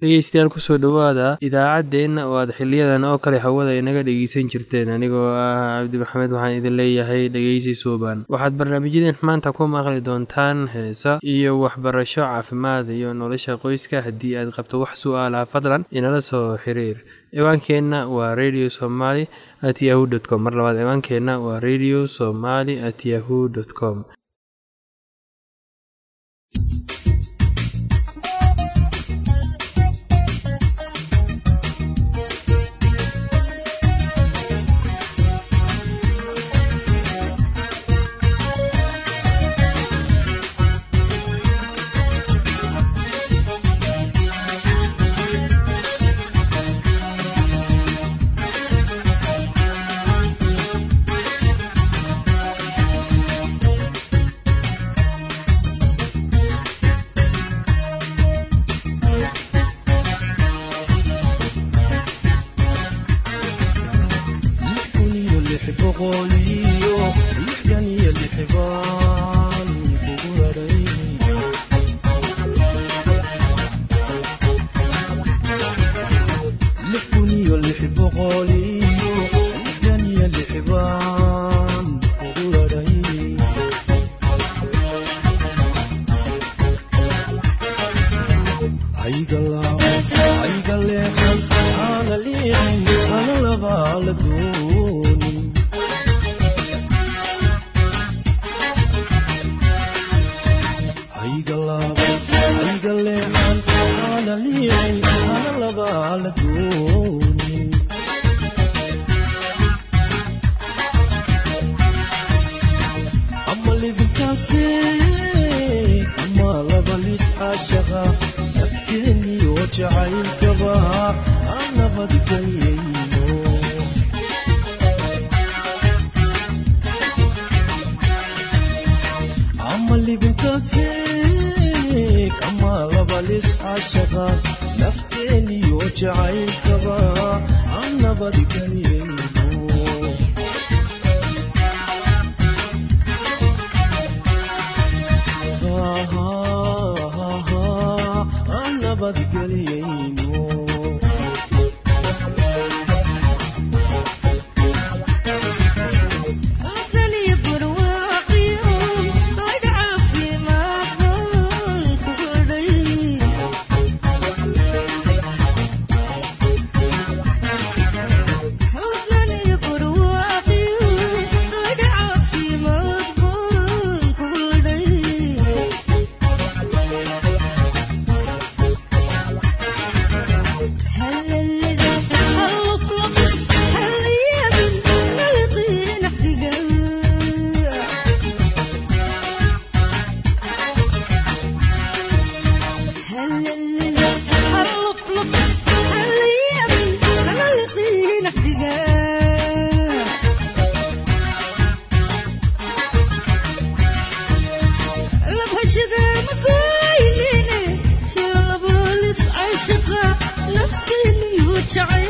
dhegeystayaal ku soo dhowaada idaacaddeenna oo aad xiliyadan oo kale hawada inaga dhegeysan jirteen. Anigoo ah cabdi maxamed waxaan idin leeyahay dhegeysi suuban. Waxaad barnaamijyadeen maanta ku maqli doontaan heesa iyo waxbarasho caafimaad iyo nolosha qoyska haddii aad qabto wax su'aalaha fadlan inala soo xiriir. Ciwaankeenna waa radio somaly at yahu dt com. Mar labaad ciwaankeenna waa radio somaly at yahu dt com شعيب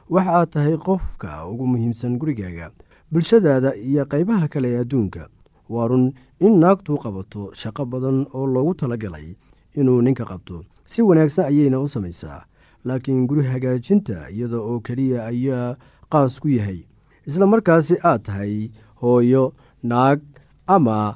waxa aad tahay qofka ugu muhiimsan gurigaaga bulshadaada iyo qaybaha kale ee adduunka. Waa run in naagtu qabato shaqo badan oo loogu talagalay inuu ninka qabto. Si wanaagsan ayayna u samaysaa laakiin guri hagaajinta iyada oo keliya ayaa qaas ku yahay. Isla markaasi aad tahay hooyo naag ama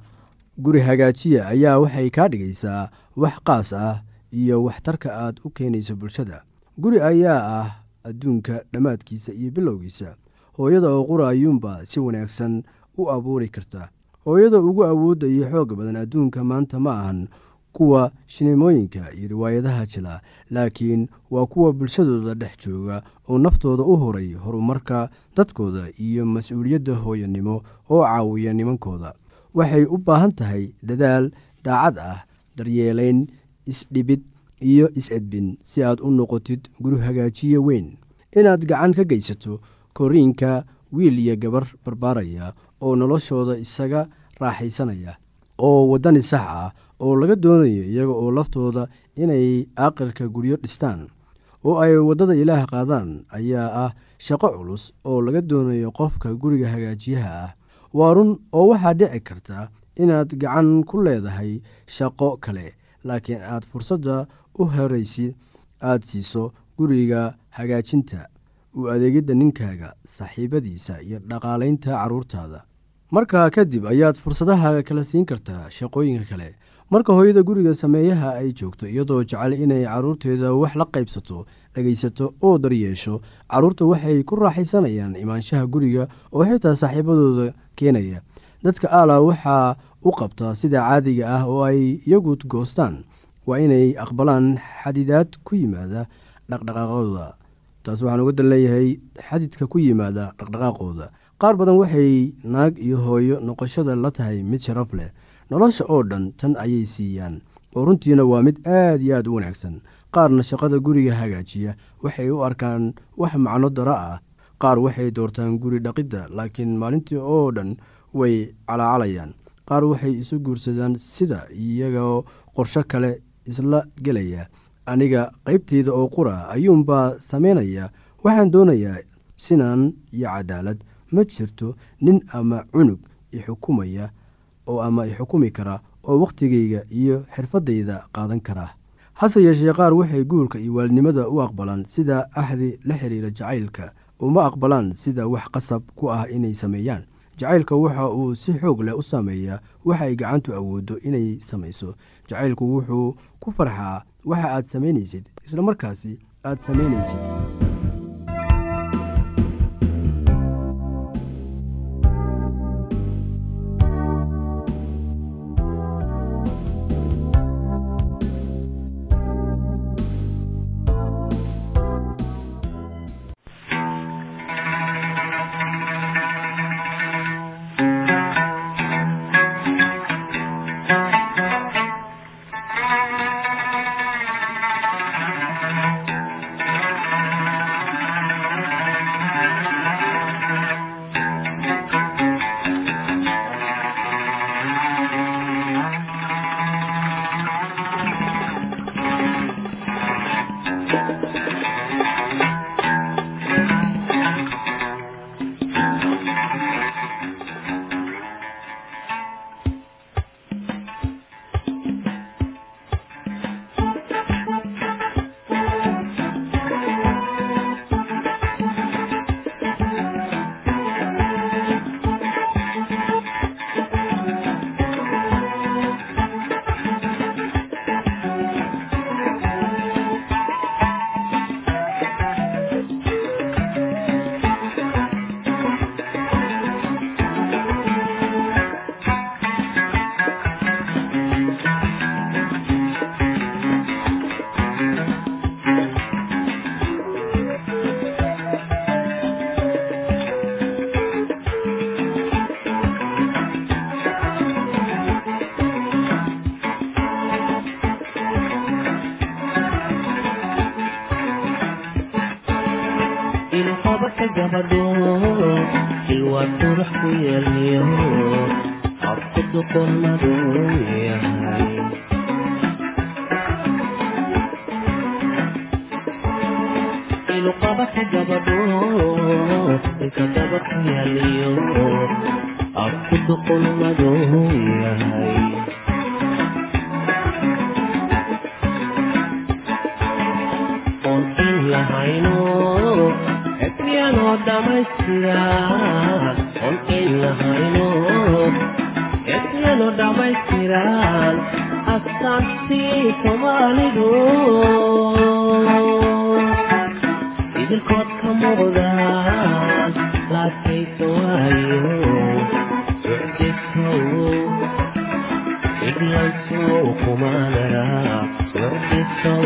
guri hagaajiya ayaa waxay kaa dhigaysaa wax qaas ah iyo waxtarka aad u keenayso bulshada. Guri ayaa ah adduunka dhammaadkiisa iyo bilowgiisa. Hooyada oo qura ayuunba si wanaagsan u abuuri karta. Hooyada ugu awoodda iyo xoog badan adduunka maanta ma ahan kuwa shineemooyinka iyo riwaayadaha jila laakiin waa kuwa bulshadooda dhex jooga oo naftooda u horay horumarka dadkooda iyo mas'uuliyadda hooyanimo oo caawiya nimankooda. Waxay u baahan tahay dadaal daacad ah daryeelayn isdhibid iyo is-edbin si aad u noqotid guri hagaajiye weyn. Inaad gacan ka geysato koriinka wiil iyo gabar barbaaraya oo noloshooda isaga raaxaysanaya oo waddani sax ah oo laga doonayo iyaga oo laftooda inay aaqirka guryo dhistaan. Oo ay waddada ilaah qaadaan ayaa ah shaqo culus oo laga doonayo qofka guriga hagaajiyaha ah. Waa run oo waxaa dhici karta inaad gacan ku leedahay shaqo kale laakiin aad fursadda u horaysi aad siiso guriga hagaajinta u adeegidda ninkaaga saaxiibadiisa iyo dhaqaalaynta carruurtaada markaa kadib ayaad fursadaha kala siin kartaa shaqooyinka kale. Marka hooyada guriga sameeyaha ay joogto iyadoo jecel inay carruurteeda wax la qaybsato dhegaysato oo daryeesho carruurta waxay ku raaxaysanayaan imaanshaha guriga oo xitaa saaxiibadooda keenaya. Dadka aala waxaa u qabtaa sida caadiga ah oo ay iyagu goostaan waa inay aqbalaan xadidaad ku yimaada dhaqdhaqaaqooda. Taas waxaan uga dan leeyahay xadidka ku yimaada dhaqdhaqaaqooda. Qaar badan waxay naag iyo hooyo noqoshada la tahay mid sharaf leh. Nolosha oo dhan tan ayay siiyaan oo runtiina waa mid aad iyo aad u wanaagsan. Qaarna shaqada guriga hagaajiya waxay u arkaan wax macno dara ah. Qaar waxay doortaan guri dhaqidda laakiin maalintii oo dhan way calaacalayaan. Qaar waxay isu guursadaan sida iyagoo qorsho kale isla gelaya. Aniga qaybteyda oo qura ayuunbaa samaynaya waxaan doonayaa sinaan iyo cadaalad. Ma jirto nin ama cunug i xukumaya oo ama i xukumi kara oo wakhtigayga iyo xirfaddayda qaadan kara. Hase yeeshee qaar waxay guurka iyo waalidnimada u aqbalaan sida axdi la xidhiira jacaylka uma aqbalaan sida wax qasab ku ah inay sameeyaan jacaylka waxa uu si xoog leh u saameeyaa waxa ay gacantu awooddo inay samayso. Jacaylku wuxuu ku farxaa waxa aad samaynaysid islamarkaasi aad samaynaysid lahayno epiano dhamaystira oon in lahayno epiano dhammaystiran astaantii soomaalidu idilkood ka muuqdaan laakaysa waayo socdisow iglansow kumaanara socdisow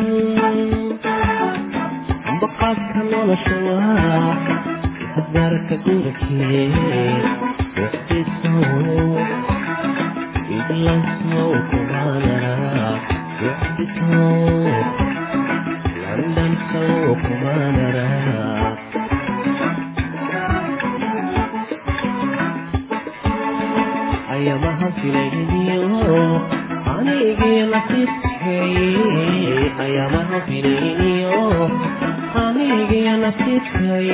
baqaadka nolosha waa hadgaarka gurikee waqtiso idlanso kumaanara soo kumaanara ayamaha filayniyo anigii nasibkay ayamaha filayniyo anigii nasibkay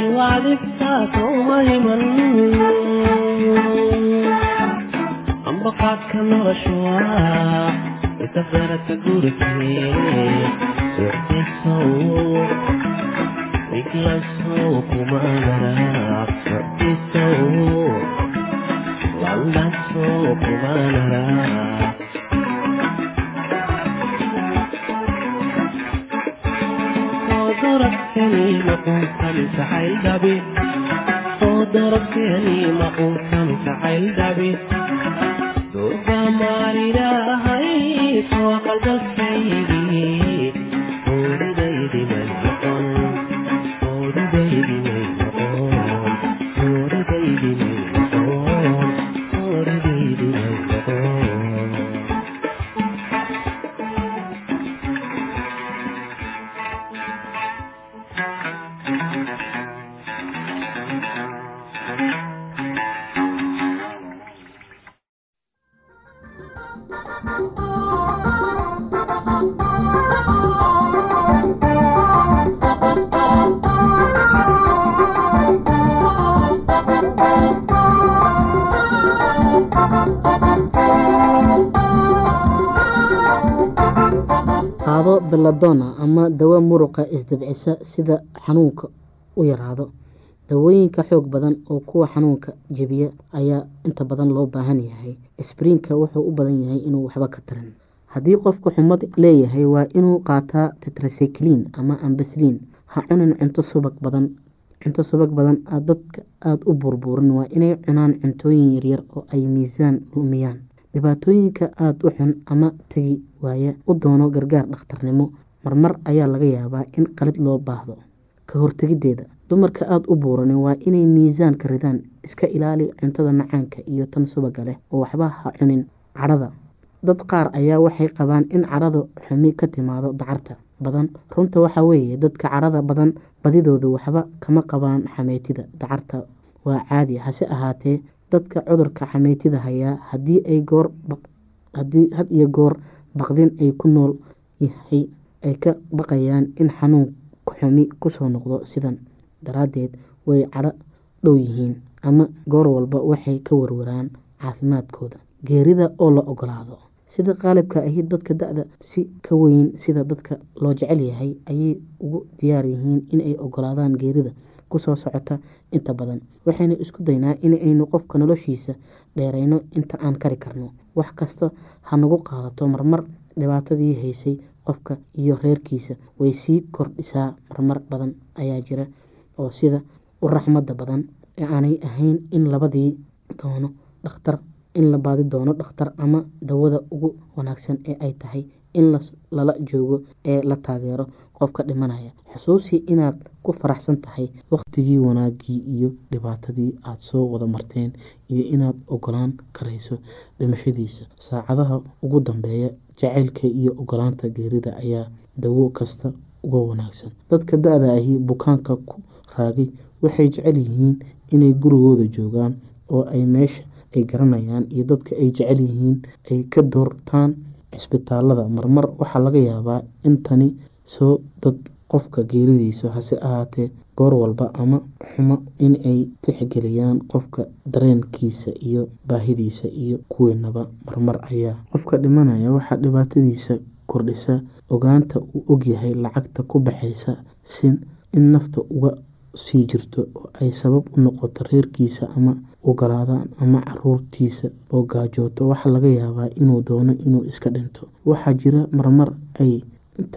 ilwaadibtaa soomayman ambaqaadka nolosha waa isafaraka gurikee waqtisow iglasow kumaanara waqtisow landasow kumaanara soo darabtani maquusan jacayl dhabi soo darabtani maquusan jacayl dhabi durba maalidaahay soo qalbasaydii muruqa isdabcisa sida xanuunka u yaraado. Dawooyinka xoog badan oo kuwa xanuunka jebiya ayaa inta badan loo baahan yahay. Sbriinka wuxuu u badan yahay inuu waxba ka tarin. Haddii qofku xumad leeyahay waa inuu qaataa tetracyclin ama ambasliin ha cunin cunto subag badan cunto subag badan dadka aada u burburin. Waa inay cunaan cuntooyin yaryar oo ay miisaan lumiyaan. Dhibaatooyinka aada u xun ama tegi waaya u doono gargaar dhakhtarnimo marmar ayaa laga yaabaa in qalid loo baahdo. Ka hortegideeda dumarka aada u buuranin waa inay miisaan ka ridaan iska ilaali cuntada macaanka iyo tan subaga leh oo waxba ha cunin. Cadhada dad qaar ayaa waxay qabaan in cadhada xumi ka timaado dacarta badan. Runta waxaa weeye dadka cadhada badan badidoodu waxba kama qabaan xameytida dacarta. Waa caadi hase ahaatee dadka cudurka xameytida hayaa haddii ay goor haddii had iyo goor baqdin ay ku nool yahay ay ka baqayaan in xanuun xumi ku soo noqdo sidan daraadeed way cadho dhow yihiin ama goor walba waxay ka warwaraan caafimaadkooda. Geerida oo la ogolaado sida qaalibka ahi dadka da-da si ka weyn sida dadka loo jecel yahay ayay ugu diyaar yihiin inay ogolaadaan geerida ku soo socota inta badan. Waxaynu isku daynaa inaynu qofka noloshiisa dheereyno inta aan kari karno. Wax kasta ha nagu qaadato marmar dhibaatadii haysay qofka iyo reerkiisa way sii kordhisaa marmar badan ayaa jira oo sida u raxmada badan ee aanay ahayn in labadii doono dhakhtar in la baadi doono dhakhtar ama dawada ugu wanaagsan ee ay tahay in lala joogo ee la taageero qofka dhimanaya. Xusuusii inaad ku faraxsan tahay waqtigii wanaagii iyo dhibaatadii aada soo wada marteen iyo inaad ogolaan karayso dhimashadiisa. Saacadaha ugu dambeeya jacaylka iyo ogolaanta geerida ayaa dawo kasta uga wanaagsan. Dadka da-da ahi bukaanka ku raagay waxay jecel yihiin inay gurigooda joogaan oo ay meesha ay garanayaan iyo dadka ay jecel yihiin ay ka doortaan cisbitaalada marmar waxaa laga yaabaa in tani soo dad qofka geeridiisa hase ahaatee goor walba ama xumo inay tixgeliyaan qofka dareenkiisa iyo baahidiisa iyo kuweenaba marmar ayaa qofka dhimanaya. Waxaa dhibaatadiisa kordhisa ogaanta uu ogyahay lacagta ku baxaysa in nafta uga sii jirto oo ay sabab u noqoto reerkiisa ama ogolaadaan ama caruurtiisa oo gaajooto. Waxaa laga yaabaa inuu doono inuu iska dhinto. Waxaa jira marmar ay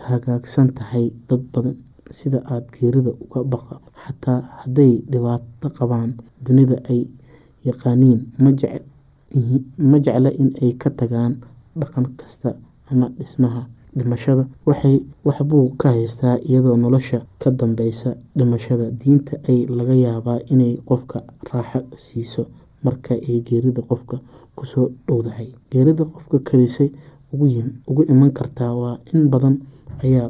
hagaagsan tahay dad badan sida aada geerida uga baqa xataa hadday dhibaato qabaan dunida ay yaqaaniin ma jecla in ay ka tagaan dhaqan kasta ama dhismaha dhimashada. Waxbuu ka haystaa iyadoo nolosha ka dambeysa dhimashada. Diinta ay laga yaabaa inay qofka raaxo siiso marka ay geerida qofka ku soo dhowdahay. Geerida qofka kadisay ugu iman kartaa waa in badan ayaa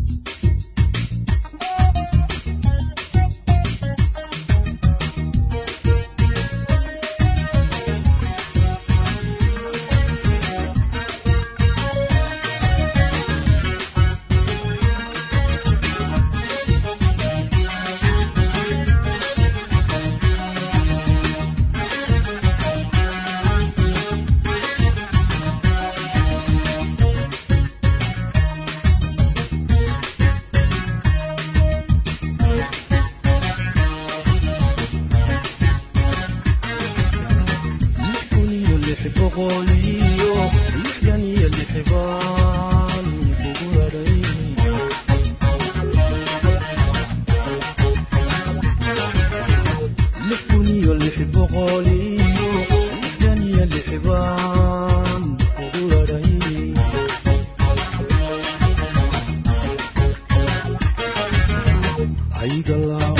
ayda la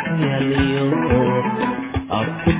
ku yeeliyo afku